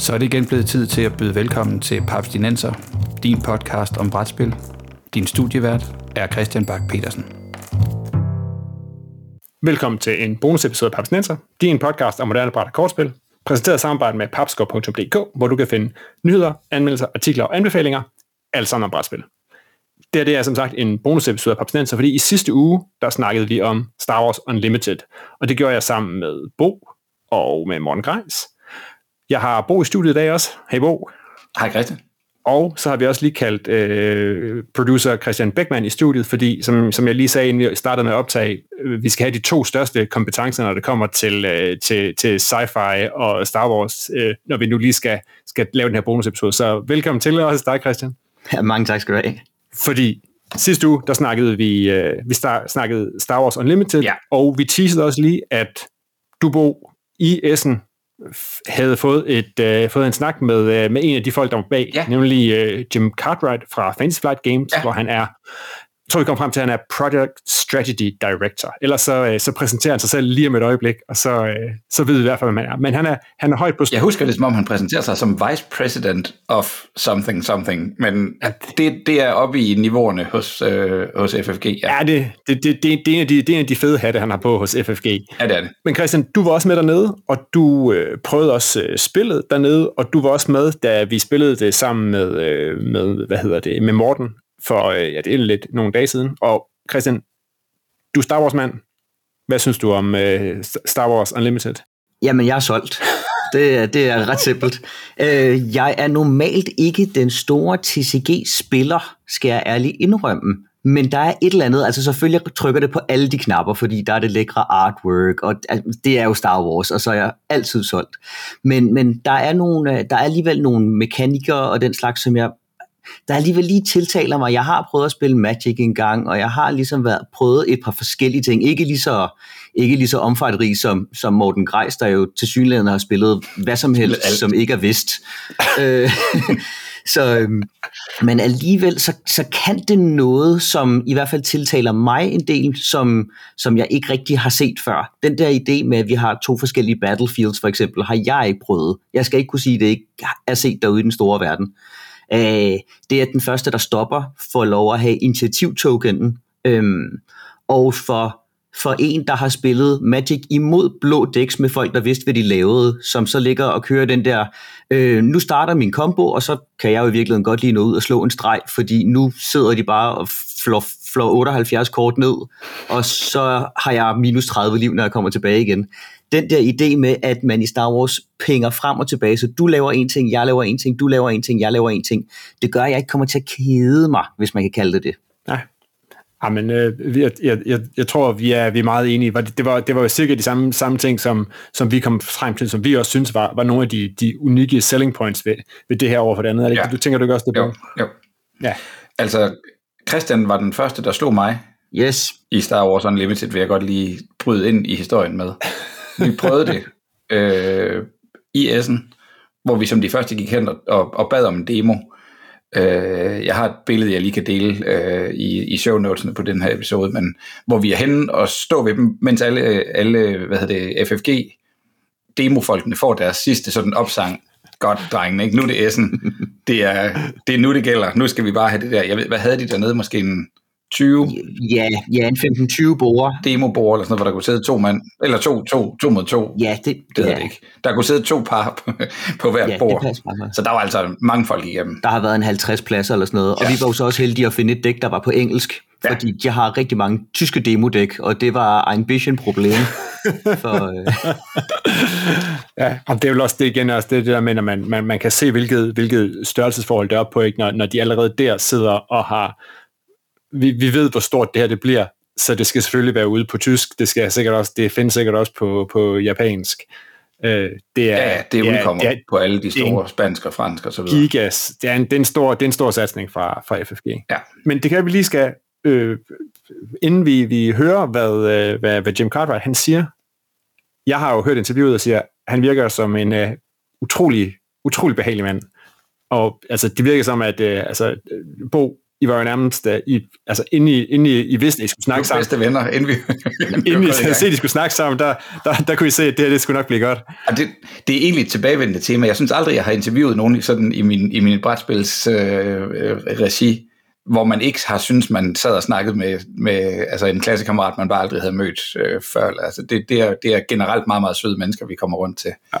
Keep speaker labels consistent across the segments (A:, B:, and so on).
A: Så er det igen blevet tid til at byde velkommen til Paps Dinenser, din podcast om brætspil. Din studievært er Christian Bak petersen
B: Velkommen til en bonusepisode af Paps Dinenser, din podcast om moderne bræt og kortspil, præsenteret i samarbejde med papskov.dk, hvor du kan finde nyheder, anmeldelser, artikler og anbefalinger, alt sammen om brætspil. Det, her, det er som sagt en bonusepisode af Papsinenser, fordi i sidste uge, der snakkede vi om Star Wars Unlimited, og det gjorde jeg sammen med Bo og med Morten Greis. Jeg har Bo i studiet i dag også. Hej Bo.
C: Hej Christian.
B: Og så har vi også lige kaldt øh, producer Christian Beckmann i studiet, fordi som, som jeg lige sagde, inden vi startede med at optage, øh, vi skal have de to største kompetencer, når det kommer til, øh, til, til sci-fi og Star Wars, øh, når vi nu lige skal, skal lave den her bonusepisode. Så velkommen til også dig, Christian.
C: Ja, mange tak skal du have.
B: Fordi sidste uge, der snakkede vi, øh, vi star, snakkede Star Wars Unlimited,
C: ja.
B: og vi teasede også lige, at du, Bo, i Essen havde fået, et, øh, fået en snak med, øh, med en af de folk, der var bag, ja. nemlig øh, Jim Cartwright fra Fantasy Flight Games, ja. hvor han er tror, vi kommer frem til, at han er Project Strategy Director. Ellers så, øh, så præsenterer han sig selv lige om et øjeblik, og så, øh, så ved vi i hvert fald, hvad man er. Men han er, han er højt på...
C: Jeg husker det, som om han præsenterer sig som Vice President of something something, men det, det er oppe i niveauerne hos, øh, hos FFG.
B: Ja, ja det, det, det, det, det, er en af de, det er en af de fede hatte, han har på hos FFG.
C: Ja, det er det.
B: Men Christian, du var også med dernede, og du øh, prøvede også øh, spillet dernede, og du var også med, da vi spillede det sammen med, øh, med hvad hedder det, med Morten for, øh, ja, det er lidt nogle dage siden, og Christian, du er Star Wars-mand. Hvad synes du om øh, Star Wars Unlimited?
D: Jamen, jeg er solgt. Det, det er ret simpelt. Øh, jeg er normalt ikke den store TCG-spiller, skal jeg ærligt indrømme. Men der er et eller andet, altså selvfølgelig trykker det på alle de knapper, fordi der er det lækre artwork, og det er jo Star Wars, og så er jeg altid solgt. Men, men der, er nogle, øh, der er alligevel nogle mekanikere og den slags, som jeg der alligevel lige tiltaler mig. Jeg har prøvet at spille Magic en gang, og jeg har ligesom været, prøvet et par forskellige ting. Ikke lige så, ikke lige så omfejlrig som, som Morten Greis, der jo til synligheden har spillet hvad som helst, som ikke er vist. Øh, så, øhm, men alligevel, så, så kan det noget, som i hvert fald tiltaler mig en del, som, som jeg ikke rigtig har set før. Den der idé med, at vi har to forskellige battlefields for eksempel, har jeg ikke prøvet. Jeg skal ikke kunne sige, at det ikke er set derude i den store verden. Øh, det er den første, der stopper, får lov at have initiativtokenen. Øhm, og for, for en, der har spillet Magic imod blå decks med folk, der vidste, hvad de lavede, som så ligger og kører den der, øh, nu starter min combo, og så kan jeg jo i virkeligheden godt lige nå ud og slå en streg, fordi nu sidder de bare og flår, flår 78 kort ned, og så har jeg minus 30 liv, når jeg kommer tilbage igen den der idé med, at man i Star Wars pinger frem og tilbage, så du laver en ting, jeg laver en ting, du laver en ting, jeg laver en ting, det gør, at jeg ikke kommer til at kede mig, hvis man kan kalde det det.
B: Nej. Jamen, øh, jeg, jeg, jeg, jeg tror, vi er, vi er meget enige. Det var, det var jo sikkert de samme, samme ting, som, som vi kom frem til, som vi også synes var, var nogle af de, de unikke selling points ved, ved det her over for det andet. Ja. Du tænker du ikke også det
C: på? Jo, jo. Ja. Altså, Christian var den første, der slog mig
D: yes.
C: i Star Wars Unlimited, vil jeg godt lige bryde ind i historien med. Vi prøvede det øh, i Essen, hvor vi som de første gik hen og, og bad om en demo. Øh, jeg har et billede, jeg lige kan dele øh, i, i show notesene på den her episode, men hvor vi er henne og står ved dem, mens alle, alle hvad hedder det, FFG demofolkene får deres sidste sådan opsang. Godt, drengene, ikke? Nu er det Essen. Det er, det er nu, det gælder. Nu skal vi bare have det der. Jeg ved, hvad havde de dernede? Måske en 20?
D: Ja, ja en 15-20 borer.
C: Demo-borer eller sådan noget, hvor der kunne sidde to mand, eller to, to, to mod to.
D: Ja, det,
C: det
D: ja.
C: det ikke. Der kunne sidde to par på, på hver
D: ja,
C: bord. Så der var altså mange folk igennem.
D: Der har været en 50 pladser eller sådan noget, ja. og vi var jo så også heldige at finde et dæk, der var på engelsk. Ja. Fordi de har rigtig mange tyske demodæk, og det var en vision problem. for, øh...
B: ja, og det er jo også det igen, også det, det der med, at man, man, man kan se, hvilket, hvilket størrelsesforhold det er op på, ikke? Når, når de allerede der sidder og har vi, vi ved, hvor stort det her det bliver, så det skal selvfølgelig være ude på tysk, det skal sikkert også, det findes sikkert også på, på japansk.
C: Øh, det er, ja, det udkommer ja, på alle de store spansk og fransk og så videre.
B: Gigas, det er en, det er en, stor, det er en stor satsning fra, fra FFG.
C: Ja.
B: Men det kan vi lige skal, øh, inden vi, vi hører, hvad, øh, hvad, hvad Jim Cartwright han siger, jeg har jo hørt interviewet og siger, han virker som en uh, utrolig, utrolig behagelig mand. Og altså, det virker som, at uh, altså, Bo, I var jo nærmest uh, i, altså, inde i, inde i, I vidste, I skulle snakke sammen.
C: bedste venner, inden vi...
B: inden I havde set, at I skulle snakke sammen, der, der, der kunne I se, at det her det skulle nok blive godt.
C: Ja, det, det er egentlig et tilbagevendende tema. Jeg synes aldrig, jeg har interviewet nogen sådan i min, i min brætspils øh, øh, regi, hvor man ikke har synes man sad og snakket med, med altså en klassekammerat, man bare aldrig havde mødt øh, før. Altså det, det, er, det er generelt meget, meget søde mennesker, vi kommer rundt til. Ja.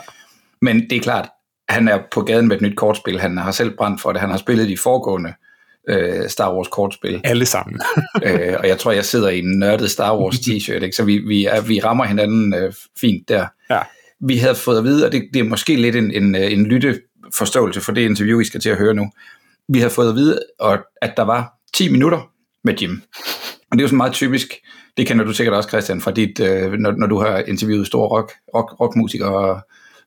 C: Men det er klart, han er på gaden med et nyt kortspil. Han har selv brændt for det. Han har spillet de foregående øh, Star Wars kortspil.
B: Alle sammen.
C: øh, og jeg tror, jeg sidder i en nørdet Star Wars t-shirt, ikke? så vi, vi, er, vi rammer hinanden øh, fint der.
B: Ja.
C: Vi havde fået at vide, og det, det er måske lidt en, en, øh, en lytteforståelse for det interview, I skal til at høre nu. Vi havde fået at vide, at der var 10 minutter med Jim. Og det er jo sådan meget typisk, det kender du sikkert også, Christian, fra dit, øh, når, når du har interviewet store rock, rock, rockmusikere og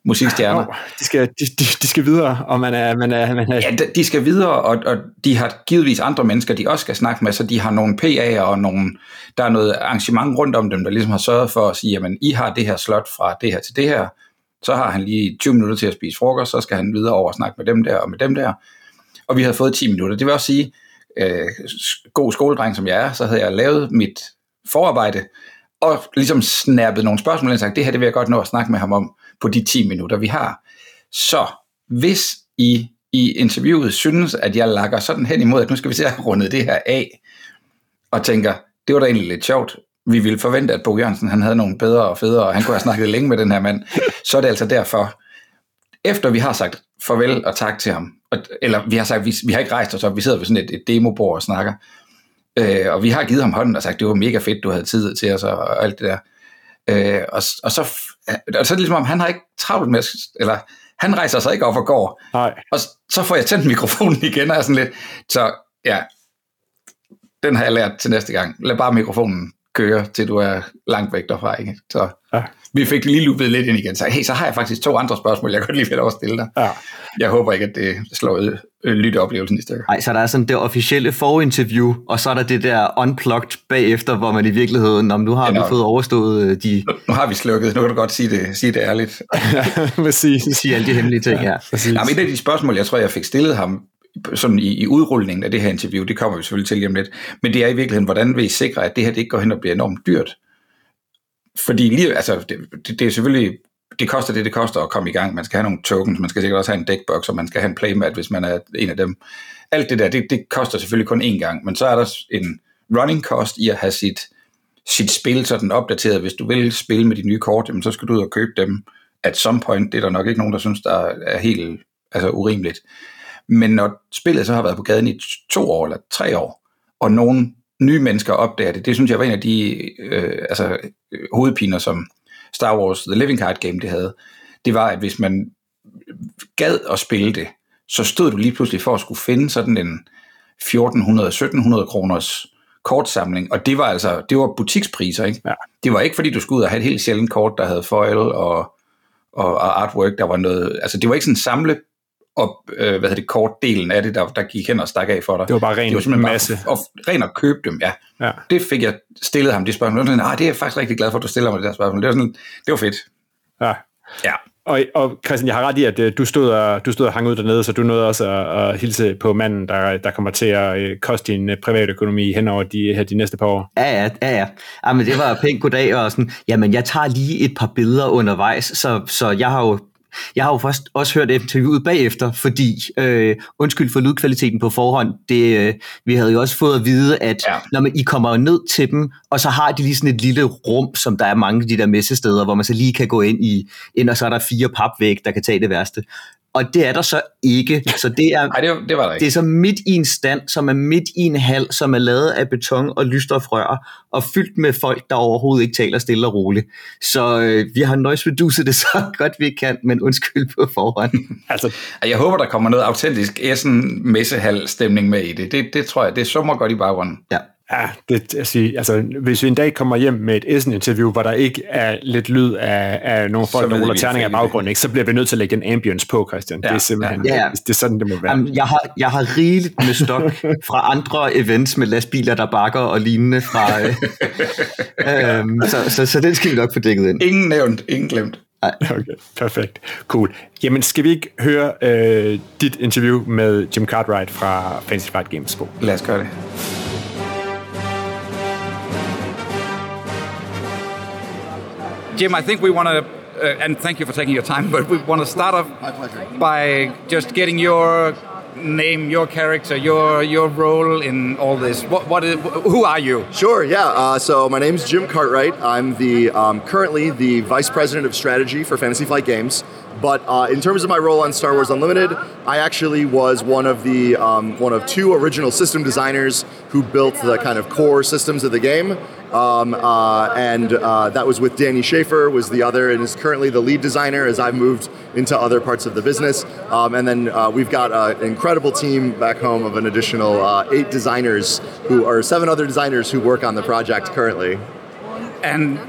C: musikstjerner. Oh,
B: de, skal, de, de, de skal videre, og man er... Man er, man er...
C: Ja, de, de skal videre, og, og de har givetvis andre mennesker, de også skal snakke med, så de har nogle PA'er og nogle, der er noget arrangement rundt om dem, der ligesom har sørget for at sige, jamen, I har det her slot fra det her til det her, så har han lige 20 minutter til at spise frokost, så skal han videre over og snakke med dem der og med dem der. Og vi havde fået 10 minutter. Det vil også sige, øh, god skoledreng som jeg er, så havde jeg lavet mit forarbejde, og ligesom snappet nogle spørgsmål og sagt, det her det vil jeg godt nå at snakke med ham om på de 10 minutter, vi har. Så hvis I i interviewet synes, at jeg lakker sådan hen imod, at nu skal vi se at rundet det her af, og tænker, det var da egentlig lidt sjovt, vi ville forvente, at Bo Jørgensen han havde nogle bedre og federe, og han kunne have snakket længe med den her mand, så er det altså derfor, efter vi har sagt farvel og tak til ham, eller vi har sagt, vi, vi har ikke rejst os op, vi sidder ved sådan et, et demobord og snakker, øh, og vi har givet ham hånden og sagt, det var mega fedt, du havde tid til os og, og alt det der. Øh, og, og, så, og så er det ligesom om, han har ikke travlt med, eller han rejser sig ikke op og går.
B: Nej.
C: Og så får jeg tændt mikrofonen igen, og er sådan lidt, så ja, den har jeg lært til næste gang. Lad bare mikrofonen køre, til du er langt væk derfra. Ikke? Så ja. Vi fik lige loopet lidt ind igen. Så, hey, så har jeg faktisk to andre spørgsmål, jeg godt lige vil stille dig.
B: Ja.
C: Jeg håber ikke, at det slår øh, lytteoplevelsen i stedet.
D: Nej, så der er sådan det officielle forinterview, og så er der det der unplugged bagefter, hvor man i virkeligheden, om nu har ja, vi fået overstået øh, de...
C: Nu, nu har vi slukket, nu kan du godt sige det, sige det ærligt.
B: ja, præcis.
D: Sige alle de hemmelige ting, ja.
C: ja. Jamen, et af de spørgsmål, jeg tror, jeg fik stillet ham, sådan i, i udrulningen af det her interview, det kommer vi selvfølgelig til lige om lidt, men det er i virkeligheden, hvordan vil I sikre, at det her det ikke går hen og bliver enormt dyrt? Fordi lige, altså, det, det, det er selvfølgelig, det koster det, det koster at komme i gang. Man skal have nogle tokens, man skal sikkert også have en deckbox, og man skal have en playmat, hvis man er en af dem. Alt det der, det, det koster selvfølgelig kun én gang, men så er der en running cost i at have sit, sit spil sådan opdateret. Hvis du vil spille med de nye kort, jamen, så skal du ud og købe dem at some point. Det er der nok ikke nogen, der synes, der er helt altså, urimeligt. Men når spillet så har været på gaden i to år eller tre år, og nogen nye mennesker opdager det, det synes jeg var en af de øh, altså, hovedpiner, som Star Wars The Living Card Game det havde. Det var, at hvis man gad at spille det, så stod du lige pludselig for at skulle finde sådan en 1400-1700 kroners kortsamling, og det var altså, det var butikspriser, ikke?
B: Ja.
C: Det var ikke fordi, du skulle ud og have et helt sjældent kort, der havde foil og, og, og artwork, der var noget, altså det var ikke sådan en samle og øh, hvad hedder det, kortdelen af det, der, der gik hen og stak af for dig.
B: Det var bare ren det var masse.
C: Bare, og, ren at købe dem, ja.
B: ja.
C: Det fik jeg stillet ham de spørgsmål. Sådan, ah, det er jeg faktisk rigtig glad for, at du stiller mig det der spørgsmål. Det var, sådan, det var fedt.
B: Ja.
C: Ja.
B: Og, og Christian, jeg har ret i, at øh, du stod og, du stod og hang ud dernede, så du nåede også at, at hilse på manden, der, der kommer til at øh, koste din øh, privatøkonomi hen over de, her, de næste par år.
D: Ja, ja, ja. ja. Jamen, det var pænt goddag, og sådan, jamen, jeg tager lige et par billeder undervejs, så, så jeg har jo jeg har jo først også hørt interviewet bagefter, fordi, øh, undskyld for lydkvaliteten på forhånd, det, øh, vi havde jo også fået at vide, at ja. når man, I kommer ned til dem, og så har de lige sådan et lille rum, som der er mange af de der messesteder, hvor man så lige kan gå ind i, ind og så er der fire papvæg, der kan tage det værste og det er der så ikke. Så det er,
C: Nej, det, det var der ikke.
D: Det er så midt i en stand, som er midt i en hal, som er lavet af beton og lysstofrør, og fyldt med folk, der overhovedet ikke taler stille og roligt. Så øh, vi har noise reduced det så godt vi kan, men undskyld på forhånd.
C: altså, jeg håber, der kommer noget autentisk Essen messehal stemning med i det. det. Det tror jeg, det summer godt i baggrunden.
D: Ja.
B: Ja, det, altså, altså, hvis vi en dag kommer hjem med et Essen-interview, hvor der ikke er lidt lyd af, af nogle folk, der ruller terninger i baggrunden, ikke, så bliver vi nødt til at lægge en ambience på, Christian. Ja, det er simpelthen
D: ja.
B: det, det er sådan, det må være.
D: Jamen, jeg, har, jeg har rigeligt med stok fra andre events med lastbiler, der bakker og lignende fra... Øh, øhm, så, så, så den skal vi nok få dækket ind.
C: Ingen nævnt, ingen glemt.
B: Okay, perfekt. Cool. Jamen, skal vi ikke høre øh, dit interview med Jim Cartwright fra Fantasy Flight Games på?
C: Lad os gøre det.
A: Jim, I think we want to, uh, and thank you for taking your time, but we want to start off by just getting your name, your character, your your role in all this. What what is, who are you?
E: Sure, yeah. Uh, so my name's Jim Cartwright. I'm the um, currently the vice president of strategy for Fantasy Flight Games. But uh, in terms of my role on Star Wars Unlimited, I actually was one of the um, one of two original system designers who built the kind of core systems of the game. Um, uh, and uh, that was with Danny Schaefer was the other, and is currently the lead designer as I've moved into other parts of the business. Um, and then uh, we've got an incredible team back home of an additional uh, eight designers who are seven other designers who work on the project currently.
A: And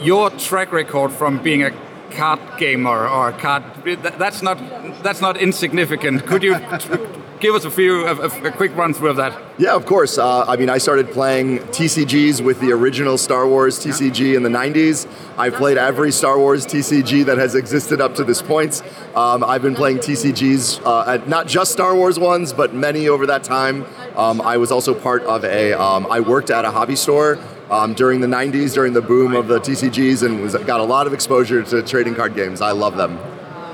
A: your track record from being a card gamer or a card that's not that's not insignificant. Could you give us a few a, a- quick run through of that?
E: Yeah, of course. Uh, I mean, I started playing TCGs with the original Star Wars TCG in the 90s. I've played every Star Wars TCG that has existed up to this point. Um, I've been playing TCGs, uh, at not just Star Wars ones, but many over that time. Um, I was also part of a, um, I worked at a hobby store um, during the 90s, during the boom of the TCGs, and was, got a lot of exposure to trading card games. I love them.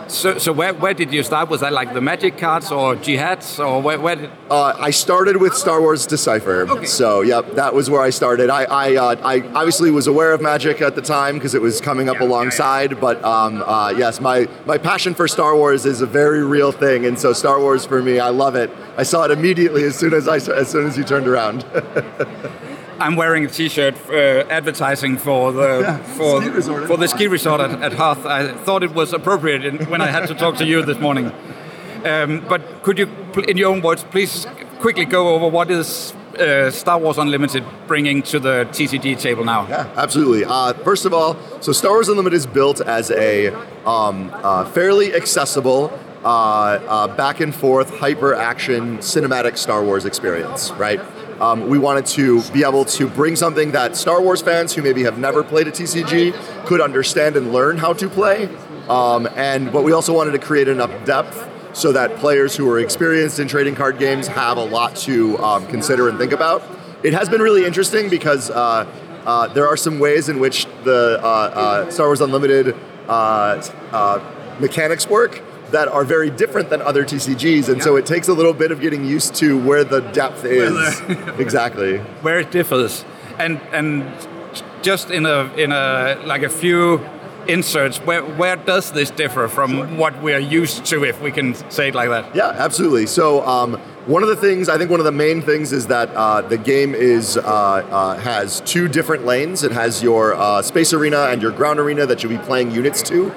A: So so where, where did you start? Was that like the magic cards or Jyhads or where, where did
E: Uh, I started with Star Wars Decipher,
A: Okay.
E: so yep, that was where I started. I I, uh, I obviously was aware of Magic at the time because it was coming up
A: Yeah, yeah,
E: alongside. But um, uh, yes, my my passion for Star Wars is a very real thing, and so Star Wars for me, I love it. I saw it immediately as soon as I as soon as you turned around.
A: I'm wearing a T-shirt uh, advertising for the for,
E: ski resort at
A: for the ski resort at, at Hoth. I thought it was appropriate in, when I had to talk to you this morning. Um, but could you, in your own words, please quickly go over what is uh, Star Wars Unlimited bringing to the TCG table now?
E: Yeah, absolutely. Uh, first of all, so Star Wars Unlimited is built as a um, uh, fairly accessible, uh, uh, back and forth, hyper action, cinematic Star Wars experience, right? Um, we wanted to be able to bring something that Star Wars fans who maybe have never played a TCG could understand and learn how to play. Um, and but we also wanted to create enough depth so that players who are experienced in trading card games have a lot to um, consider and think about. It has been really interesting because uh, uh, there are some ways in which the uh, uh, Star Wars Unlimited uh, uh, mechanics work that are very different than other TCGs, and so it takes a little bit of getting used to where the depth is. exactly.
A: Where it differs, and and just in a in a like a few inserts, where where does this differ from what we're used to, if we can say it like that?
E: Yeah, absolutely. So um, one of the things, I think one of the main things is that uh, the game is uh, uh, has two different lanes. It has your uh, space arena and your ground arena that you'll be playing units to,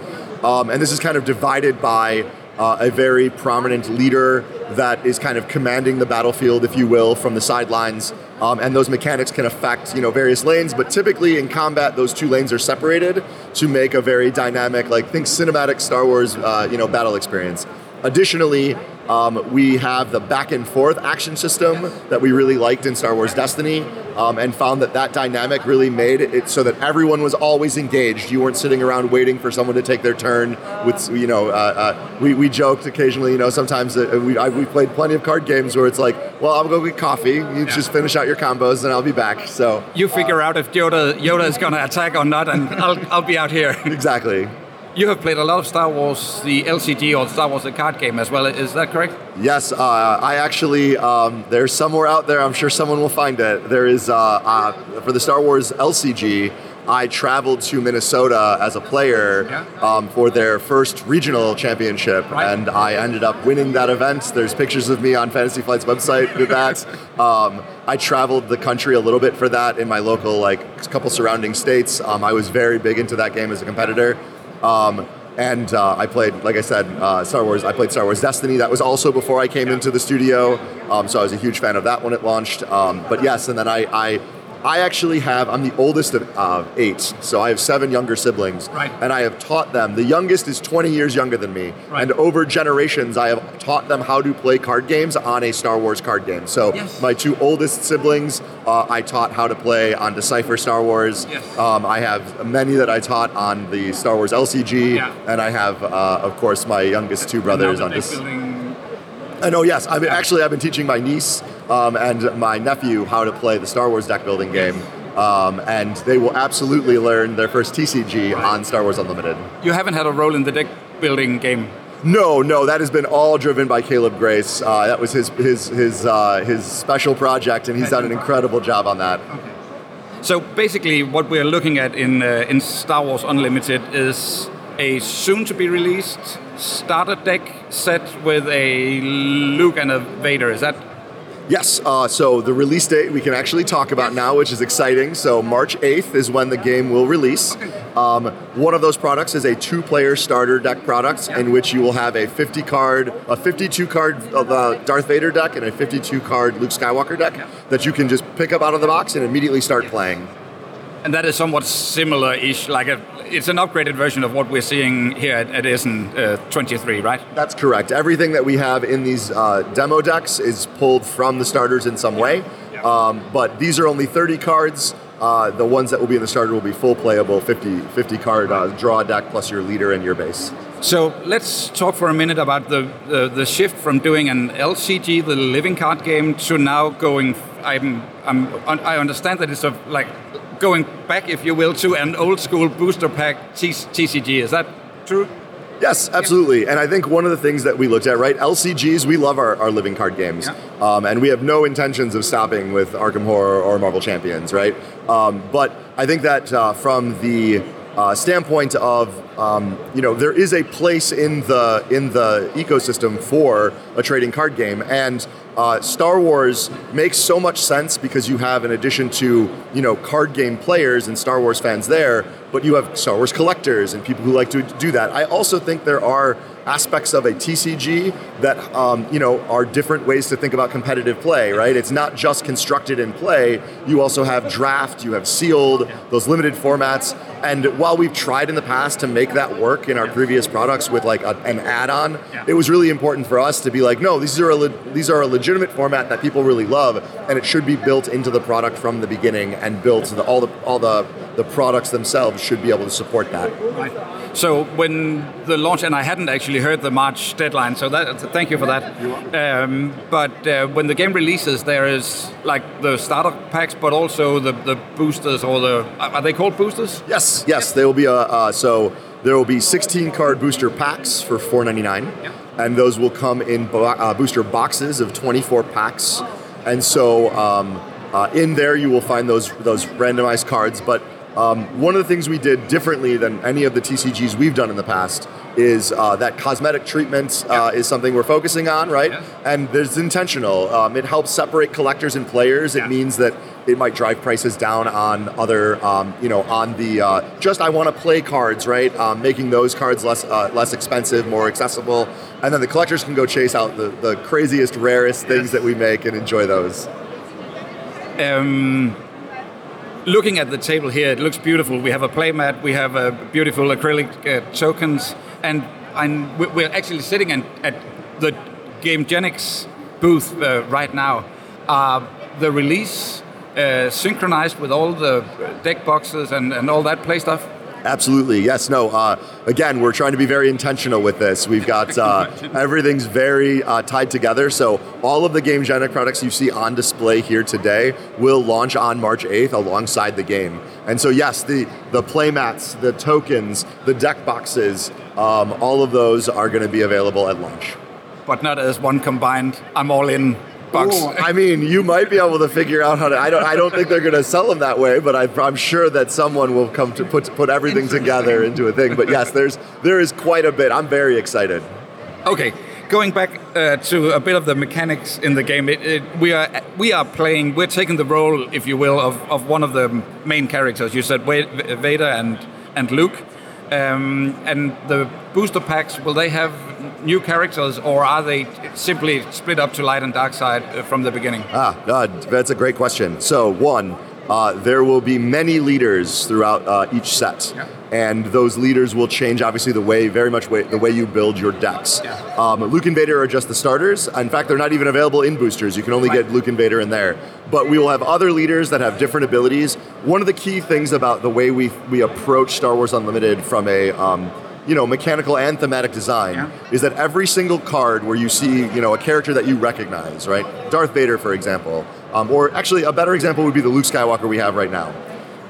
E: um, and this is kind of divided by uh, a very prominent leader that is kind of commanding the battlefield, if you will, from the sidelines. Um, and those mechanics can affect you know various lanes, but typically in combat, those two lanes are separated to make a very dynamic, like think cinematic Star Wars, uh, you know, battle experience. Additionally, um, we have the back and forth action system that we really liked in Star Wars Destiny, um, and found that that dynamic really made it so that everyone was always engaged. You weren't sitting around waiting for someone to take their turn. With you know, uh, uh, we, we joked occasionally. You know, sometimes uh, we I, we played plenty of card games where it's like, well, I'll go get coffee. You just finish out your combos, and I'll be back. So
A: You figure out if Yoda Yoda is going to attack or not, and I'll I'll be out here.
E: exactly.
A: You have played a lot of Star Wars, the LCG or Star Wars the card game as well. Is that correct?
E: Yes, uh, I actually, um, there's somewhere out there, I'm sure someone will find it. There is, uh, uh, for the Star Wars LCG, I traveled to Minnesota as a player um, for their first regional championship,
A: Right.
E: and I ended up winning that event. There's pictures of me on Fantasy Flight's website with that. Um, I traveled the country a little bit for that in my local, like, couple surrounding states. Um, I was very big into that game as a competitor. Um, and uh, I played, like I said, uh, Star Wars. I played Star Wars Destiny. That was also before I came into the studio, um, so I was a huge fan of that when it launched. Um, but yes, and then I, I I actually have. I'm the oldest of uh, eight, so I have seven younger siblings,
A: Right.
E: and I have taught them. The youngest is 20 years younger than me,
A: Right.
E: and over generations, I have taught them how to play card games on a Star Wars card game. So
A: Yes.
E: my two oldest siblings, uh, I taught how to play on Decipher Star Wars.
A: Yes.
E: Um, I have many that I taught on the Star Wars LCG,
A: Yeah.
E: and I have, uh, of course, my youngest two brothers on this.
A: building.
E: I know, yes. I've been, actually I've been teaching my niece um, and my nephew how to play the Star Wars deck building game, um, and they will absolutely learn their first TCG on Star Wars Unlimited.
A: You haven't had a role in the deck building game.
E: No, no, that has been all driven by Caleb Grace. Uh, that was his his his uh, his special project, and he's done an incredible job on that. Okay.
A: So basically, what we're looking at in uh, in Star Wars Unlimited is a soon-to-be released starter deck set with a Luke and a Vader. Is that
E: Yes, uh, so the release date we can actually talk about now, which is exciting. So March 8th is when the game will release. Um, one of those products is a two-player starter deck product in which you will have a 50 card, a 52 card of uh, Darth Vader deck and a 52 card Luke Skywalker deck that you can just pick up out of the box and immediately start playing.
A: and that is somewhat similar-ish, like a it's an upgraded version of what we're seeing here at, at uh, 23, right?
E: That's correct. Everything that we have in these uh, demo decks is pulled from the starters in some way. Um, but these are only 30 cards. Uh, the ones that will be in the starter will be full playable 50, 50 card uh, draw deck plus your leader and your base.
A: So let's talk for a minute about the, the, the shift from doing an LCG, the living card game, to now going. I'm, I'm, I understand that it's a, like going back, if you will, to an old school booster pack TCG. Is that true?
E: Yes, absolutely. And I think one of the things that we looked at, right? LCGs, we love our, our living card games. Um, and we have no intentions of stopping with Arkham Horror or Marvel Champions, right? Um, but I think that uh, from the uh, standpoint of, um, you know, there is a place in the in the ecosystem for a trading card game, and uh, Star Wars makes so much sense because you have, in addition to you know card game players and Star Wars fans there, but you have Star Wars collectors and people who like to do that. I also think there are aspects of a TCG that um, you know are different ways to think about competitive play. Right? It's not just constructed in play. You also have draft. You have sealed. Those limited formats. And while we've tried in the past to make that work in our previous products with like a, an add-on, it was really important for us to be like, no, these are a le- these are a legitimate format that people really love, and it should be built into the product from the beginning and built so that all the all the the products themselves should be able to support that. Right.
A: So when the launch, and I hadn't actually heard the March deadline, so that thank you for that. Um, but uh, when the game releases, there is like the starter packs, but also the, the boosters or the are they called boosters?
E: Yes, yes, there will be a uh, so there will be 16 card booster packs for 4.99, and those will come in bo- uh, booster boxes of 24 packs, and so um, uh, in there you will find those those randomized cards. But um, one of the things we did differently than any of the TCGs we've done in the past is uh, that cosmetic treatment uh, is something we're focusing on, right?
A: Yes.
E: And there's intentional. Um, it helps separate collectors and players. It
A: Yeah.
E: means that it might drive prices down on other, um, you know, on the uh, just I want to play cards, right? Um, making those cards less uh, less expensive, more accessible, and then the collectors can go chase out the, the craziest, rarest things that we make and enjoy those.
A: Um, looking at the table here, it looks beautiful. We have a playmat, we have uh, beautiful acrylic uh, tokens, and I'm, we- we're actually sitting in, at the GameGenics booth uh, right now. Uh, the release uh, synchronized with all the deck boxes and, and all that play stuff.
E: Absolutely, yes. No. Uh, again, we're trying to be very intentional with this. We've got uh, everything's very uh, tied together. So all of the Game Genic products you see on display here today will launch on March 8th alongside the game. And so yes, the the playmats, the tokens, the deck boxes, um, all of those are going to be available at launch.
A: But not as one combined. I'm all in box.
E: Ooh, I mean, you might be able to figure out how to. I don't. I don't think they're going to sell them that way, but I, I'm sure that someone will come to put put everything together into a thing. But yes, there's there is quite a bit. I'm very excited.
A: Okay, going back uh, to a bit of the mechanics in the game, it, it, we are we are playing. We're taking the role, if you will, of, of one of the main characters. You said Vader and and Luke, um, and the booster packs. Will they have new characters, or are they simply split up to light and dark side uh, from the beginning?
E: Ah, God, that's a great question. So, one, uh, there will be many leaders throughout uh, each set, and those leaders will change obviously the way, very much way, the way you build your decks. Um, Luke and Vader are just the starters. In fact, they're not even available in boosters. You can only get Luke and Vader in there. But we will have other leaders that have different abilities. One of the key things about the way we we approach Star Wars Unlimited from a um, you know mechanical and thematic design
A: Yeah.
E: is that every single card where you see you know a character that you recognize, right? Darth Vader, for example, um, or actually a better example would be the Luke Skywalker we have right now.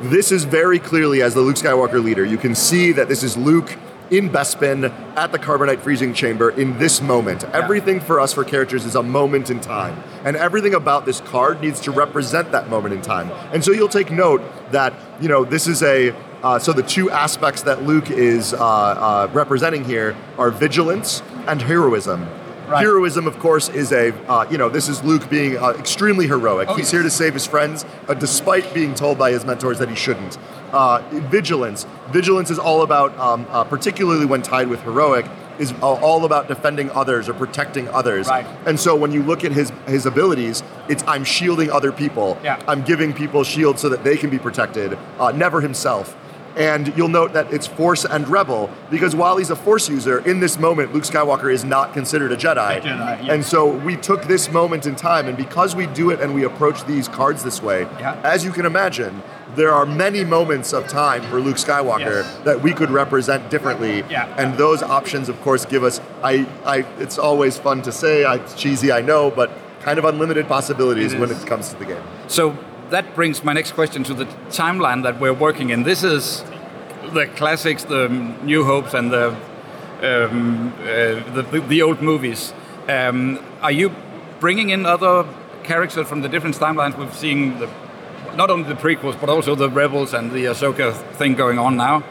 E: This is very clearly as the Luke Skywalker leader. You can see that this is Luke in Bespin at the carbonite freezing chamber in this moment. Everything for us for characters is a moment in time, and everything about this card needs to represent that moment in time. And so you'll take note that you know this is a uh, so the two aspects that Luke is uh, uh, representing here are vigilance and heroism. Heroism, of course, is a uh, you know this is Luke being uh, extremely heroic. He's here to save his friends, uh, despite being told by his mentors that he shouldn't. Uh, vigilance, vigilance is all about, um, uh, particularly when tied with heroic, is all about defending others or protecting others.
A: Right.
E: And so when you look at his his abilities, it's I'm shielding other people.
A: Yeah.
E: I'm giving people shields so that they can be protected, uh, never himself. And you'll note that it's Force and Rebel because while he's a Force user, in this moment, Luke Skywalker is not considered a Jedi.
A: Jedi, yeah.
E: And so we took this moment in time, and because we do it and we approach these cards this way,
A: Yeah.
E: as you can imagine, there are many moments of time for Luke Skywalker
A: Yes.
E: that we could represent differently.
A: Yeah.
E: And those options, of course, give us. I, I. It's always fun to say. I, it's cheesy, I know, but kind of unlimited possibilities
A: It
E: when
A: is.
E: it comes to the game.
A: So that brings my next question to the timeline that we're working in. This is the classics, the New Hopes, and the um, uh, the, the, old movies. Um, are you bringing in other characters from the different timelines? We've seen the, not only the prequels, but also the Rebels and the Ahsoka thing going on now,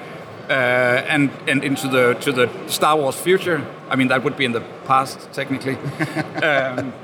A: uh, and and into the to the Star Wars future. I mean, that would be in the past technically. um,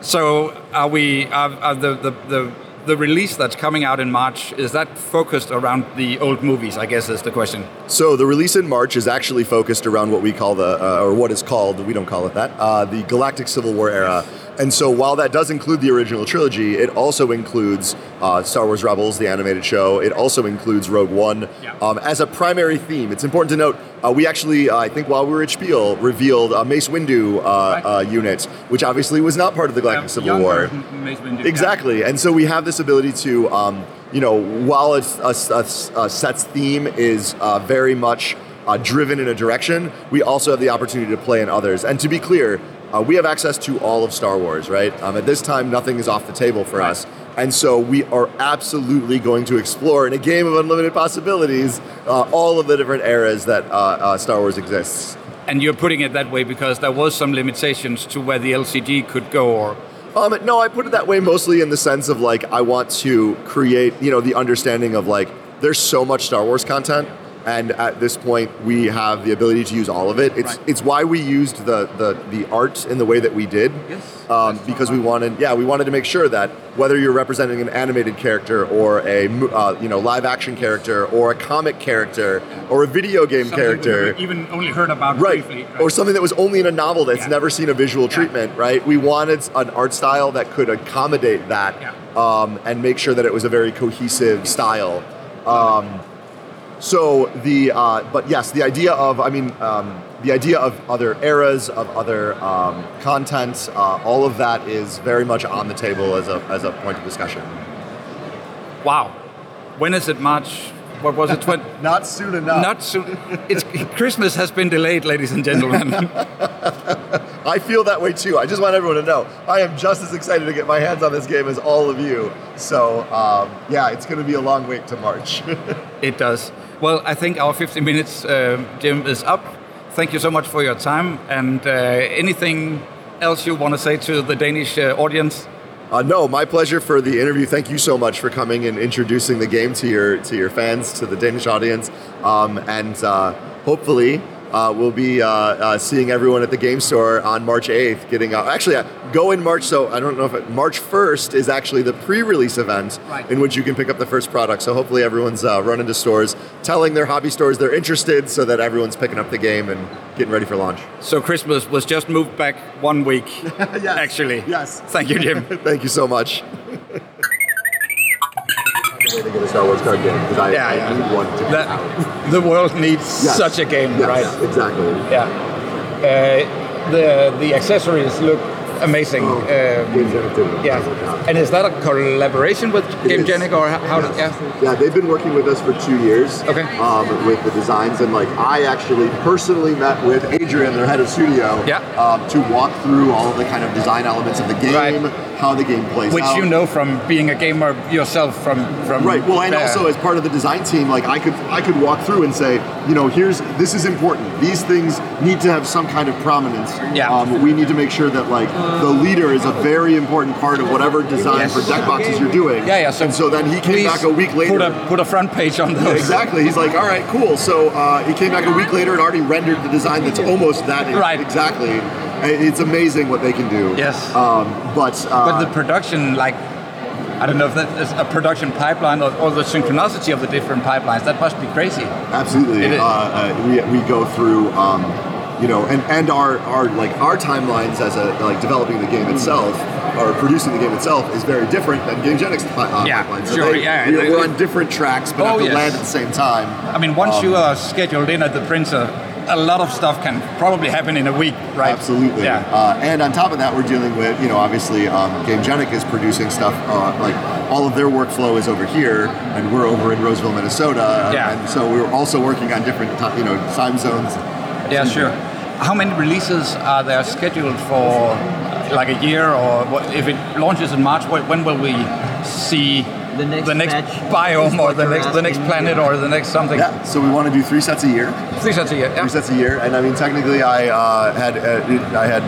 A: so are we? Are, are the, the the the release that's coming out in March is that focused around the old movies? I guess is the question.
E: So the release in March is actually focused around what we call the, uh, or what is called, we don't call it that, uh, the Galactic Civil War era. And so while that does include the original trilogy, it also includes uh, Star Wars Rebels, the animated show. It also includes Rogue One
A: Yeah.
E: um, as a primary theme. It's important to note uh, we actually, uh, I think, while we were at Spiel, revealed a Mace Windu uh,
A: Right.
E: uh, unit, which obviously was not part of the Galactic Civil
A: Younger
E: War.
A: Windu, yeah.
E: Exactly, and so we have this ability to, um, you know, while it's a, a- a set's theme is uh, very much uh, driven in a direction, we also have the opportunity to play in others. And to be clear, uh, we have access to all of Star Wars, right? Um, at this time, nothing is off the table for us. And so we are absolutely going to explore in a game of unlimited possibilities uh, all of the different eras that uh, uh, Star Wars exists.
A: And you're putting it that way because there was some limitations to where the LCG could go, or
E: Um, no, I put it that way mostly in the sense of like I want to create, you know, the understanding of like there's so much Star Wars content, and at this point we have the ability to use all of it. It's
A: Right.
E: it's why we used the, the the art in the way that we did,
A: Yes.
E: um, because we wanted, yeah, we wanted to make sure that whether you're representing an animated character or a uh, you know live action character or a comic character or a video game
A: something
E: character,
A: even only heard about
E: right.
A: briefly.
E: or something that was only in a novel that's
A: Yeah.
E: never seen a visual treatment right we wanted an art style that could accommodate that
A: Yeah.
E: um, and make sure that it was a very cohesive style um, so the uh, but yes the idea of i mean um, the idea of other eras of other um, content uh, all of that is very much on the table as a, as a point of discussion
A: wow, when is it March? What was it?
E: Not soon enough
A: Not soon. It's Christmas has been delayed, ladies and gentlemen.
E: I feel that way too. I just want everyone to know I am just as excited to get my hands on this game as all of you. So um, yeah, it's going to be a long wait to March.
A: It does. Well, I think our 15 minutes, uh, Jim, is up. Thank you so much for your time. And uh, anything else you want to say to the Danish uh, audience?
E: uh, no, my pleasure for the interview. Thank you so much for coming and introducing the game to your to your fans, to the Danish audience, um, and uh, hopefully. Uh, we'll be uh, uh, seeing everyone at the game store on March 8th. Getting uh, actually uh, go in March. So I don't know if it, March 1st is actually the pre-release event
A: Right.
E: in which you can pick up the first product. So hopefully everyone's uh, running to stores, telling their hobby stores they're interested, so that everyone's picking up the game and getting ready for launch.
A: So Christmas was just moved back one week, actually.
E: Yes.
A: Thank you, Jim.
E: Thank you so much. way to get a Star Wars card game because I,
A: Yeah,
E: I
A: yeah.
E: need one to
A: That,
E: out.
A: the world needs
E: Yes.
A: such a game,
E: Yes,
A: right?
E: Exactly.
A: Yeah. Uh, the the accessories look amazing. Um,
E: Game Genic did it.
A: yeah. And is that a collaboration with. GameGenic or how? how yeah.
E: Yeah, they've been working with us for two years.
A: Okay.
E: Um, with the designs, and like I actually personally met with Adrian, their head of studio.
A: Yeah.
E: Um, to walk through all of the kind of design elements of the game,
A: Right.
E: how the game plays
A: Which
E: out.
A: you know from being a gamer yourself from from
E: Right. Well, and also as part of the design team, like I could I could walk through and say, you know, here's this is important. These things need to have some kind of prominence.
A: Yeah.
E: Um, we need to make sure that like the leader is a very important part of whatever design
A: Yes.
E: for deck boxes you're doing.
A: yeah, yeah. So,
E: and so then he came back a week later.
A: Put a put a front page on those.
E: Exactly. He's like, all right, cool. So uh, he came back a week later and already rendered the design that's almost that
A: Right.
E: exactly. It's amazing what they can do.
A: Yes.
E: Um, but uh,
A: But the production, like, I don't know if that is a production pipeline or, or the synchronicity of the different pipelines. That must be crazy.
E: Absolutely. Uh, uh, we, we go through, um, you know, and, and our, our like our timelines as a like developing the game itself or producing the game itself is very different than GameGenic's pi- uh,
A: Yeah,
E: pipeline.
A: sure,
E: they-
A: yeah,
E: we're,
A: they-
E: we're on different tracks, but
A: Oh,
E: have to
A: yes.
E: land at the same time.
A: I mean, once
E: Um,
A: you are scheduled in at the printer, a lot of stuff can probably happen in a week, right?
E: Absolutely.
A: Yeah.
E: Uh, and on top of that, we're dealing with, you know, obviously um, GameGenic is producing stuff, uh, like all of their workflow is over here, and we're over in Roseville, Minnesota.
A: Yeah.
E: And so we're also working on different, you know, time zones.
A: Yeah, sure. How many releases are there scheduled for, like a year, or what, if it launches in March? When, when will we see
D: The next batch is
A: biome, or the
D: you're
A: next the next planet,
D: yeah.
A: or the next something?
E: Yeah. So we want to do three sets a year.
A: Three sets a year. Yeah.
E: three sets a year. And I mean, technically, I uh, had uh, I had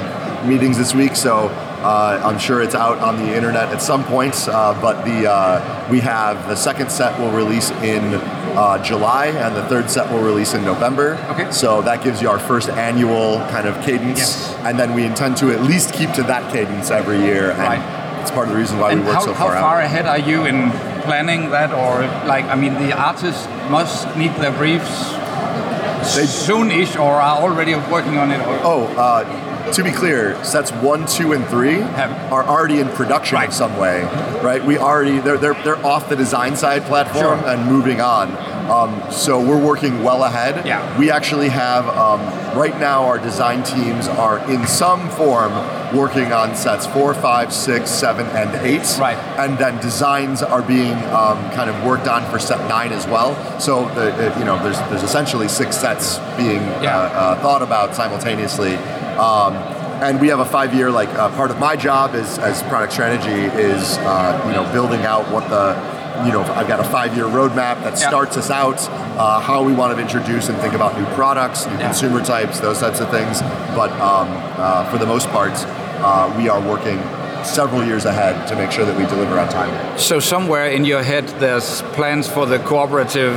E: meetings this week, so uh, I'm sure it's out on the internet at some points. Uh, but the uh, we have the second set will release in uh, July, and the third set will release in November.
A: Okay.
E: So that gives you our first annual kind of cadence,
A: Yes.
E: and then we intend to at least keep to that cadence every year. And
A: Right.
E: It's part of the reason why
A: And
E: we work
A: how,
E: so far out.
A: how
E: far
A: far
E: out.
A: ahead are you in planning that, or like I mean, the artists must need their briefs they, soon-ish, or are already working on it. Or,
E: Oh, uh, to be clear, sets one, two, and three are already in production in some way, right? We already they're they're, they're off the design side platform
A: Sure.
E: and moving on. Um, so we're working well ahead.
A: Yeah.
E: We actually have um, right now our design teams are in some form working on sets four, five, six, seven, and eight.
A: Right.
E: And then designs are being um, kind of worked on for set nine as well. So the, the- you know there's there's essentially six sets being
A: Yeah.
E: uh, uh, thought about simultaneously. Um, and we have a five-year like uh, part of my job is as product strategy is uh, you know building out what the you know I've got a five-year roadmap that
A: Yeah.
E: starts us out uh, how we want to introduce and think about new products, new
A: Yeah.
E: consumer types, those types of things. But um, uh, for the most part, uh, we are working several years ahead to make sure that we deliver on time.
A: So somewhere in your head, there's plans for the cooperative,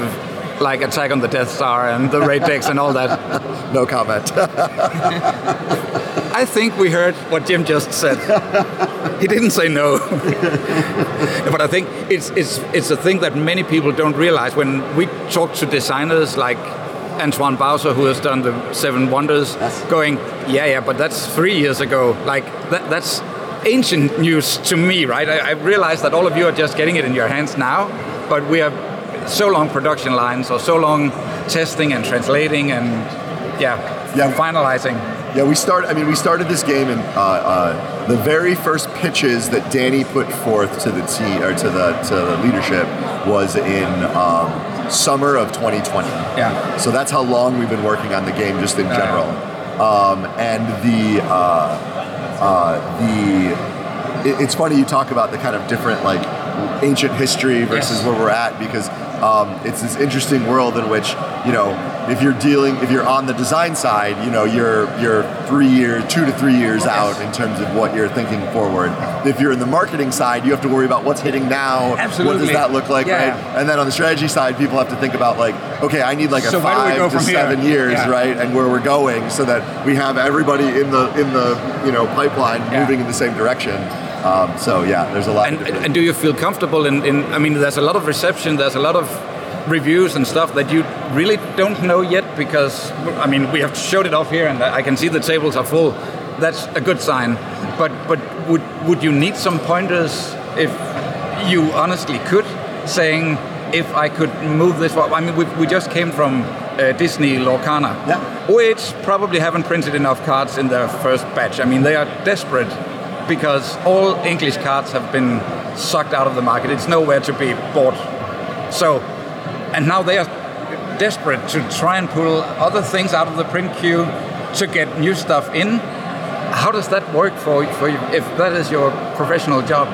A: like Attack on the Death Star and the raid decks and all that.
E: No comment.
A: I think we heard what Jim just said. he didn't say no. but I think it's, it's, it's a thing that many people don't realize. When we talk to designers like Antoine Bauza, who has done the Seven Wonders,
E: Yes.
A: going, yeah, yeah, but that's three years ago. Like, that, that's ancient news to me, right? I, I realize that all of you are just getting it in your hands now, but we have so long production lines or so long testing and translating and, yeah,
E: Yeah.
A: finalizing.
E: Yeah, we start. I mean, we started this game, and uh, uh, the very first pitches that Danny put forth to the team or to the to the leadership was in um, summer of 2020.
A: Yeah.
E: So that's how long we've been working on the game, just in general. Um, and the uh, uh, the it, it's funny you talk about the kind of different like ancient history versus
A: Yes.
E: where we're at because um, it's this interesting world in which you know if you're dealing if you're on the design side you know you're you're three years two to three years out in terms of what you're thinking forward if you're in the marketing side you have to worry about what's hitting now
A: Absolutely.
E: what does that look like
A: Yeah.
E: right and then on the strategy side people have to think about like okay i need like a
A: So where do we
E: five to
A: from here?
E: seven years
A: Yeah.
E: right and where we're going so that we have everybody in the in the you know pipeline
A: Yeah.
E: moving in the same direction um, so yeah there's a lot
A: And,
E: of
A: and do you feel comfortable in, in? I mean, there's a lot of reception. There's a lot of reviews and stuff that you really don't know yet because I mean we have showed it off here and I can see the tables are full. That's a good sign. But but would would you need some pointers if you honestly could saying if I could move this. I mean, we, we just came from uh, Disney Lorcana,
E: Yeah.
A: which probably haven't printed enough cards in their first batch. I mean, they are desperate because all English cards have been sucked out of the market. It's nowhere to be bought. So, and now they are desperate to try and pull other things out of the print queue to get new stuff in. How does that work for, for you if that is your professional job?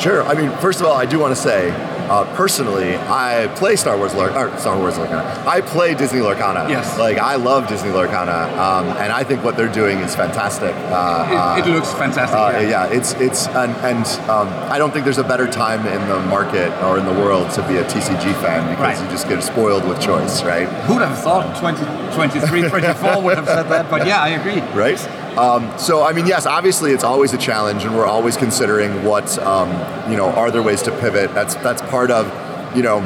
E: Sure. I mean, first of all, I do want to say, uh, personally, I play Star Wars Lor- or Star Wars Lorcana. I play Disney Lorcana.
A: Yes.
E: Like I love Disney Lorcana, um, and I think what they're doing is fantastic. Uh,
A: It, it looks fantastic.
E: Uh,
A: yeah.
E: yeah. it's it's and, and um, I don't think there's a better time in the market or in the world to be a TCG fan because
A: Right.
E: you just get spoiled with choice, right?
A: Who'd have thought 20, 23, 24 would have said that? But yeah, I agree.
E: right? Um, so, I mean, yes, obviously it's always a challenge, and we're always considering what um, you know are there ways to pivot. That's that's part of you know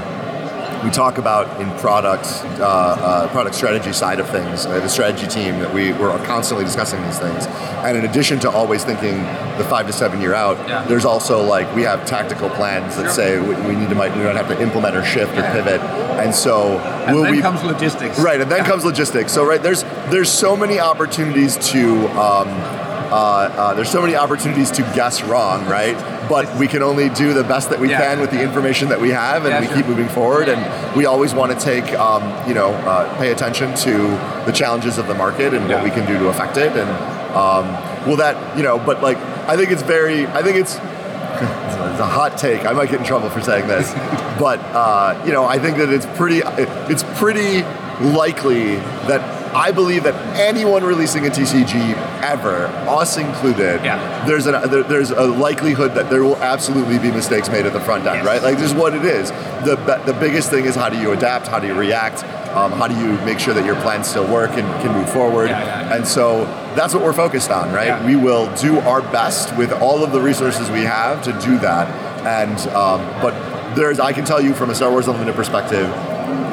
E: we talk about in product uh, uh, product strategy side of things. Uh, the strategy team that we we're constantly discussing these things, and in addition to always thinking the five to seven year out,
A: Yeah.
E: there's also like we have tactical plans that
A: Sure.
E: say we, we need to might we might have to implement or shift or pivot, and so
A: And
E: will
A: then
E: we
A: comes logistics.
E: Right, and then comes logistics. So right, there's there's so many opportunities to um, uh, uh, there's so many opportunities to guess wrong, right? But we can only do the best that we
A: Yeah.
E: can with the information that we have, and
A: Yeah,
E: we
A: sure.
E: keep moving forward. And we always want to take um, you know uh, pay attention to the challenges of the market and what we can do to affect it. And um, will that you know? But like I think it's very I think it's it's a hot take. I might get in trouble for saying this, but uh, you know, I think that it's pretty. It, it's pretty likely that I believe that anyone releasing a TCG ever, us included,
A: Yeah.
E: there's an there, there's a likelihood that there will absolutely be mistakes made at the front end,
A: Yes.
E: right? Like this is what it is. The the biggest thing is how do you adapt? How do you react? Um, how do you make sure that your plans still work and can move forward?
A: Yeah, yeah.
E: And so that's what we're focused on, right?
A: Yeah.
E: We will do our best with all of the resources we have to do that. And um, but there's, I can tell you from a Star Wars Unlimited perspective,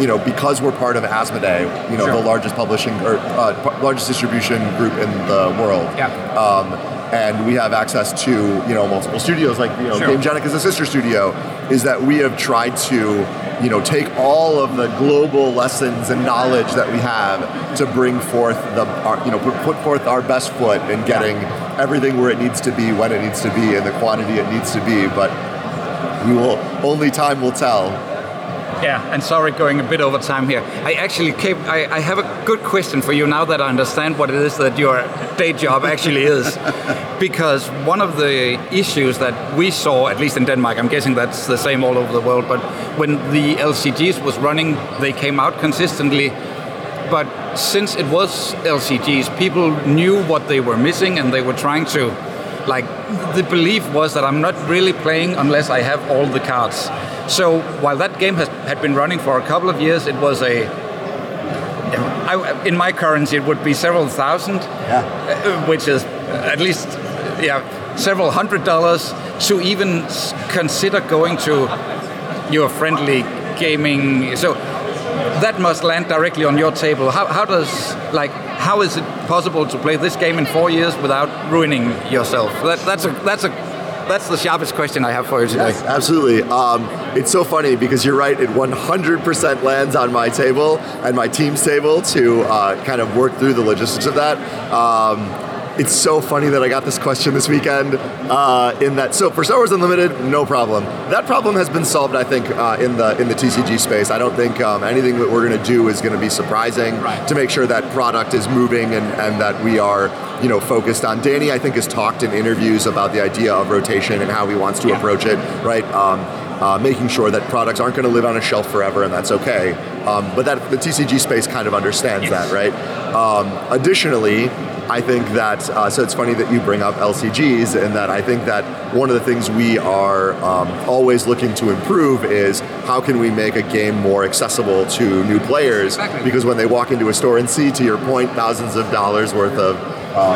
E: you know, because we're part of Asmodee, you know,
A: Sure.
E: the largest publishing or uh, largest distribution group in the world.
A: Yeah.
E: Um, and we have access to you know multiple studios like you know
A: Sure.
E: Gamegenic is a sister studio. Is that we have tried to you know take all of the global lessons and knowledge that we have to bring forth the our, you know put, put forth our best foot in getting everything where it needs to be when it needs to be and the quantity it needs to be. But we will only time will tell.
A: Yeah, and sorry, going a bit over time here. I actually came. I, I have a good question for you now that I understand what it is that your day job actually is. because one of the issues that we saw, at least in Denmark, I'm guessing that's the same all over the world, but when the LCGs was running, they came out consistently. But since it was LCGs, people knew what they were missing and they were trying to. Like, the belief was that I'm not really playing unless I have all the cards. So while that game has, had been running for a couple of years, it was a. I, in my currency, it would be several thousand, uh, which is at least, yeah, several hundred dollars to even consider going to your friendly gaming. So that must land directly on your table. How, how does like how is it possible to play this game in four years without ruining yourself? That, that's a that's a that's the sharpest question I have for you today.
E: Yes, absolutely. Um, it's so funny because you're right. It 100% lands on my table and my team's table to uh, kind of work through the logistics of that. Um, it's so funny that I got this question this weekend. Uh, in that, so for Star Wars Unlimited, no problem. That problem has been solved, I think, uh, in the in the TCG space. I don't think um, anything that we're going to do is going to be surprising
A: Right.
E: to make sure that product is moving and, and that we are, you know, focused on. Danny, I think, has talked in interviews about the idea of rotation and how he wants to
A: Yeah.
E: approach it, right? Um, uh, making sure that products aren't going to live on a shelf forever, and that's okay. Um, but that the TCG space kind of understands
A: Yes.
E: that, right? Um, additionally, I think that uh, so it's funny that you bring up LCGs, and that I think that one of the things we are um, always looking to improve is how can we make a game more accessible to new players?
A: Exactly.
E: Because when they walk into a store and see, to your point, thousands of dollars worth of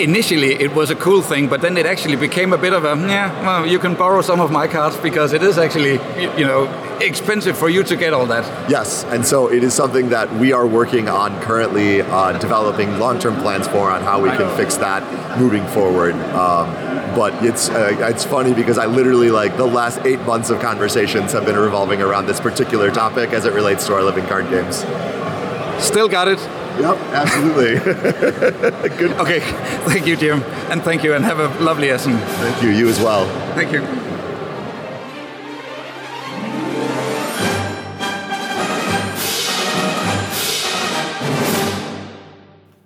A: Initially, it was a cool thing, but then it actually became a bit of a yeah. Well, you can borrow some of my cards because it is actually you know expensive for you to get all that.
E: Yes, and so it is something that we are working on currently, uh, developing long-term plans for on how we can fix that moving forward. Um, but it's uh, it's funny because I literally like the last eight months of conversations have been revolving around this particular topic as it relates to our living card games.
A: Still got it.
E: Yep, absolutely. Good.
A: Okay, thank you, Jim, and thank you, and have a lovely Essen.
E: Thank you. You as well.
A: Thank you.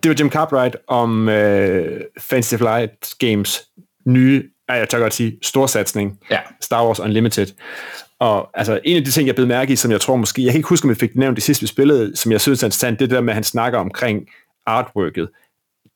B: Det var Jim Cartwright om øh, Fantasy Flight Games nye, ej, jeg tør godt sige, storsatsning,
C: Ja.
B: Star Wars Unlimited. Og altså, en af de ting, jeg blev mærke i, som jeg tror måske, jeg kan ikke huske, om vi fik nævnt det sidste, vi spillede, som jeg synes er interessant, det er der med, at han snakker omkring artworket.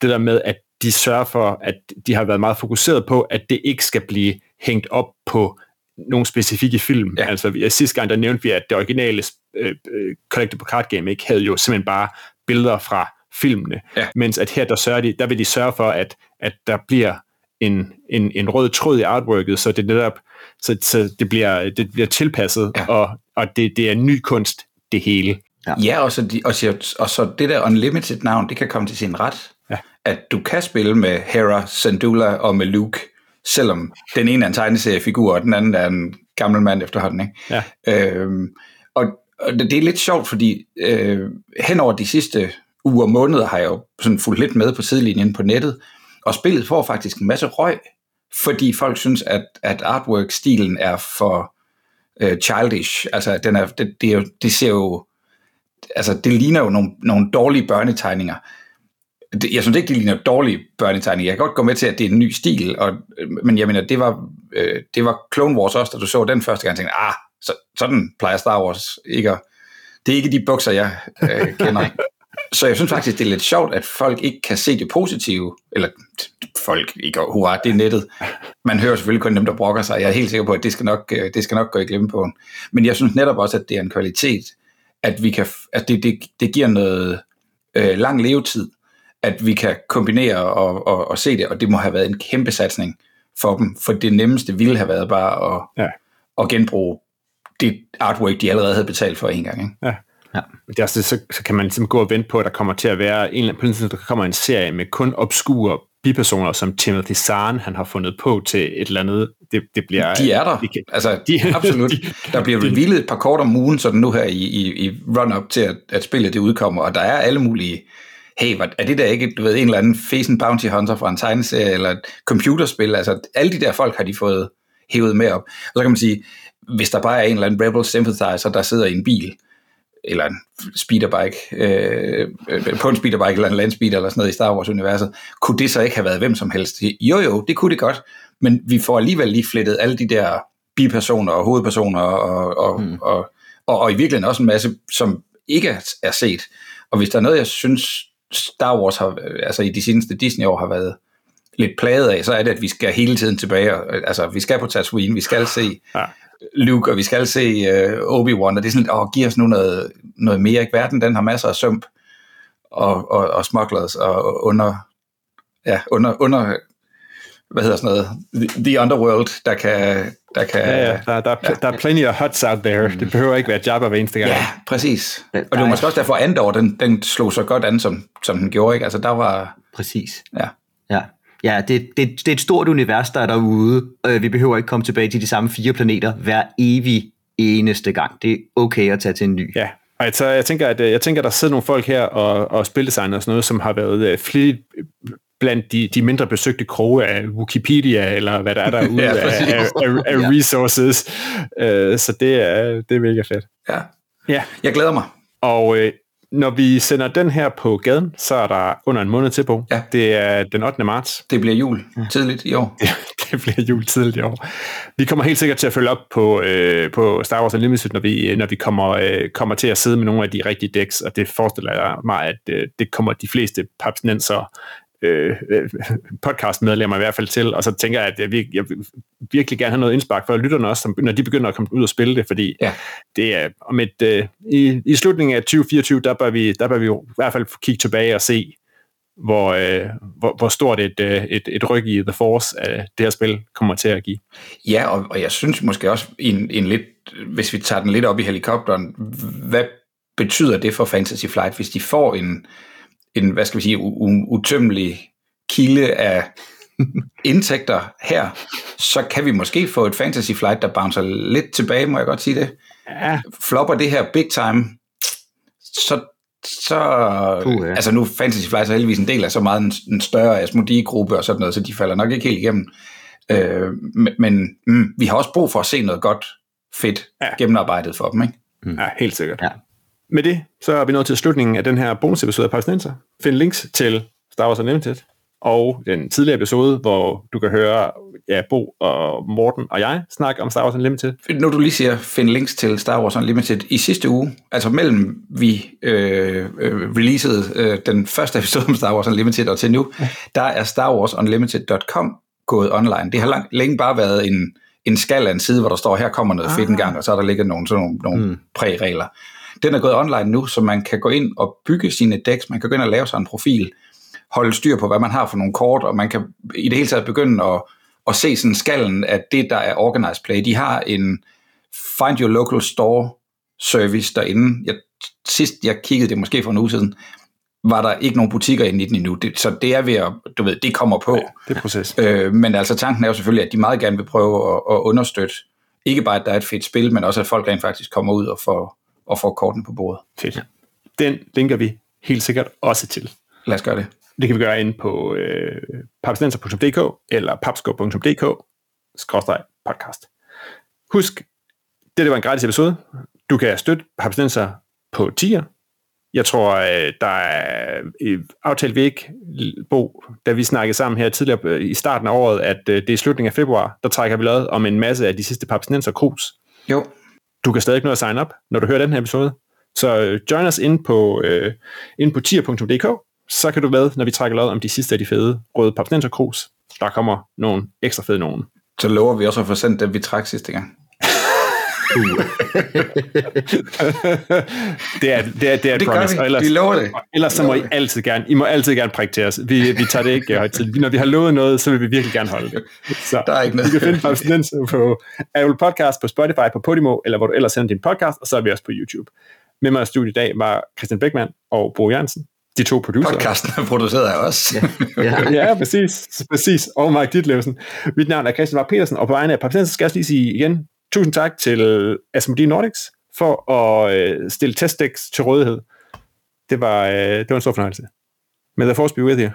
B: Det der med, at de sørger for, at de har været meget fokuseret på, at det ikke skal blive hængt op på nogle specifikke film.
C: Ja.
B: Altså, sidste gang, der nævnte vi, at det originale øh, øh, Collectible Card Game ikke havde jo simpelthen bare billeder fra filmene.
C: Ja.
B: Mens at her, der, sørger de, der vil de sørge for, at, at der bliver en, en, en rød tråd i artworket, så det netop så, så det, bliver, det bliver tilpasset,
C: Ja.
B: ja. og, og det, det er ny kunst, det hele.
C: Ja, og så, de, og, så, og så det der Unlimited navn, det kan komme til sin ret.
B: Ja.
C: At du kan spille med Hera, Syndulla og med Luke, selvom den ene er en tegneseriefigur, og den anden er en gammel mand efterhånden. Ikke?
B: Ja.
C: Øhm, og, og det, det er lidt sjovt, fordi øh, hen over de sidste uger og måneder har jeg jo sådan fulgt lidt med på sidelinjen på nettet, og spillet får faktisk en masse røg, fordi folk synes, at, at artwork-stilen er for øh, childish. Altså, den er, det, det, er jo, det ser jo altså, det ligner jo nogle, nogle dårlige børnetegninger. Det, jeg synes ikke, det ligner dårlige børnetegninger. Jeg kan godt gå med til, at det er en ny stil, og, øh, men jeg mener, det var, øh, det var Clone Wars også, da du så den første gang, tænkte ah, så, sådan plejer Star Wars ikke at, Det er ikke de bukser, jeg øh, kender. Så jeg synes faktisk, det er lidt sjovt, at folk ikke kan se det positive, eller folk ikke, hurra, det er nettet. Man hører selvfølgelig kun dem, der brokker sig. Jeg er helt sikker på, at det skal nok, øh, det skal nok gå i glemme på. Men jeg synes netop også, at det er en kvalitet, at, vi kan, at det, det, det giver noget øh, lang levetid, at vi kan kombinere og, og, og se det, og det må have været en kæmpe satsning for dem, for det nemmeste ville have været bare at,
B: Ja.
C: at genbruge det artwork, de allerede havde betalt for en gang. Ikke?
B: Ja.
D: Ja.
B: Det er også, så, så kan man ligesom gå og vente på, at der kommer til at være en på tidspunkt, der kommer en serie med kun obskure bipersoner, som Timothy Zahn, han har fundet på til et eller andet. Det, det bliver,
C: De er der.
B: Det kan,
C: Altså,
B: de-
C: absolut.
B: de-
C: der bliver revealet et par kort om ugen, sådan nu her i, i, i run-up til, at, at spillet det udkommer, og der er alle mulige, hey, hvad, er det der ikke, du ved, en eller anden and Bounty Hunter fra en tegneserie, eller et computerspil, altså alle de der folk har de fået hævet med op. Og så kan man sige, hvis der bare er en eller anden Rebel Sympathizer, der sidder i en bil, eller en speederbike, øh, øh, på en speederbike eller en landspeeder eller sådan noget i Star Wars-universet, kunne det så ikke have været hvem som helst? Jo jo, det kunne det godt, men vi får alligevel lige flettet alle de der bipersoner og hovedpersoner og, og, mm. og, og, og i virkeligheden også en masse, som ikke er- set. Og hvis der er noget, jeg synes, Star Wars har, altså i de seneste Disney-år har været lidt plaget af, så er det, at vi skal hele tiden tilbage. og, Altså, vi skal på Tatooine, vi skal se
B: Ja.
C: Luke, og vi skal se uh, Obi-Wan, og det er sådan åh, giv os nu noget, noget mere. Ikke? Verden, den har masser af sømp og, og, og smugglers og under, ja, under, under, hvad hedder sådan noget, the, the underworld, der kan, der kan,
B: ja, ja, der, der, ja. der er plenty of huts out there. Det behøver ikke være Jabba hver eneste gang.
C: ja, præcis. Og det var
D: der
C: måske også derfor, Andor, den, den slog så godt an, som, som den gjorde. Ikke? Altså, der var,
D: Præcis.
C: ja,
D: Ja, ja det, det, det er et stort univers, der er derude. Øh, vi behøver ikke komme tilbage til de samme fire planeter hver evig eneste gang. Det er okay at tage til en ny.
B: Ja, og jeg, så jeg tænker, at øh, jeg tænker, at der sidder nogle folk her og, og spildesigner og sådan noget, som har været øh, flittigt blandt de, de mindre besøgte kroge af Wikipedia, eller hvad der er derude
C: Ja,
B: af, af, af, af resources. Uh, så det er, det er mega fedt.
C: ja.
B: Ja,
C: Jeg glæder mig.
B: og øh, når vi sender den her på gaden, så er der under en måned til på.
C: Ja.
B: Det er den 8. marts.
C: Det bliver jul tidligt i år.
B: det bliver jul tidligt i år. Vi kommer helt sikkert til at følge op på, øh, på Star Wars Unlimited, når vi, når vi kommer, øh, kommer til at sidde med nogle af de rigtige decks, og det forestiller jeg mig, at øh, det kommer de fleste papsnenser øh, øh, podcastmedlemmer i hvert fald til, og så tænker jeg, at jeg, vir- jeg virkelig gerne have noget indspark for lytterne også, som, når de begynder at komme ud og spille det, fordi
C: Ja.
B: det er om et, øh, i, i slutningen af 2024, der bør, vi, der bør vi i hvert fald kigge tilbage og se, hvor, øh, hvor, hvor stort et, øh, et, et ryg i The Force af det her spil kommer til at give.
C: Ja, og, og jeg synes måske også, en, en lidt, hvis vi tager den lidt op i helikopteren, hvad betyder det for Fantasy Flight, hvis de får en, en hvad skal vi sige, u- utømmelig kilde af indtægter her, så kan vi måske få et Fantasy Flight, der bouncer lidt tilbage, må jeg godt sige det.
B: Ja,
C: Flopper det her big time, så, så
D: Puh, ja.
C: altså nu er Fantasy Flight så heldigvis en del af så meget en, en større Asmodee-gruppe og sådan noget, så de falder nok ikke helt igennem. Øh, men mm, vi har også brug for at se noget godt, fedt,
B: Ja.
C: ja. gennemarbejdet for dem, ikke?
B: ja, helt sikkert.
D: Ja.
B: Med det, så er vi nået til slutningen af den her bonusepisode af Pausnenser. Find links til Star Wars Unlimited og den tidligere episode, hvor du kan høre ja, Bo og Morten og jeg snakke om Star Wars Unlimited.
C: Nu du lige siger, find links til Star Wars Unlimited i sidste uge, altså mellem vi øh, øh, releasede øh, den første episode om Star Wars Unlimited og til nu, der er Star Wars Unlimited.com gået online. Det har lang, længe bare været en, en skal af en side, hvor der står, her kommer noget ah. fedt en gang, og så er der ligget nogle, sådan nogle, nogle mm. præregler. Den er gået online nu, så man kan gå ind og bygge sine decks, man kan gå ind og lave sig en profil, holde styr på, hvad man har for nogle kort, og man kan i det hele taget begynde at, at se sådan skallen af det, der er organized play. De har en Find Your Local Store service derinde. Jeg, sidst jeg kiggede det måske for en uge siden, var der ikke nogen butikker inde i den endnu. Det, så det er ved at, du ved, det kommer på.
B: Det er proces.
C: Øh, men altså tanken er jo selvfølgelig, at de meget gerne vil prøve at, at understøtte, ikke bare at der er et fedt spil, men også at folk rent faktisk kommer ud og får, og får korten på bordet.
B: Fedt. Den linker vi helt sikkert også til.
C: Lad os gøre det.
B: Det kan vi gøre inde på øh, papsnenser.dk eller papsko.dk podcast. Husk, det, det var en gratis episode. Du kan støtte Papsnenser på tier. Jeg tror, øh, der er aftalt vi ikke, Bo, da vi snakkede sammen her tidligere i starten af året, at øh, det er slutningen af februar, der trækker vi lod om en masse af de sidste Papsnenser krus.
C: Jo,
B: du kan stadig nå at sign up, når du hører den her episode. Så øh, join os ind på, øh, ind på tier.dk, så kan du med, når vi trækker lod om de sidste af de fede røde Papsnenser krus. Der kommer nogle ekstra fede nogen.
C: så lover vi også at få sendt dem, vi trak sidste gang
B: det er, det er, det er et
C: Det
B: promise.
C: vi.
B: Og ellers,
C: Vi lover det.
B: Ellers så må I altid gerne, I må altid gerne prikke til os. Vi, vi tager det ikke øh, højtid. Når vi har lovet noget, så vil vi virkelig gerne holde det. Så
C: Der er ikke noget.
B: du kan finde Papsnenser på Apple Podcast, på Spotify, på Podimo, eller hvor du ellers sender din podcast, og så er vi også på YouTube. Med mig i studiet i dag var Christian Beckmann og Bo Jørgensen. De to producer.
C: Podcasten er produceret af os. Ja.
D: Ja.
B: ja, præcis. præcis. Og Mark Ditlevsen. Mit navn er Christian Mark Petersen, og på vegne af Papsensen skal jeg også lige sige igen, tusind tak til øh, Asmodee Nordics for at øh, stille testdæks til rådighed. Det var, øh, det var en stor fornøjelse. May the force be with you.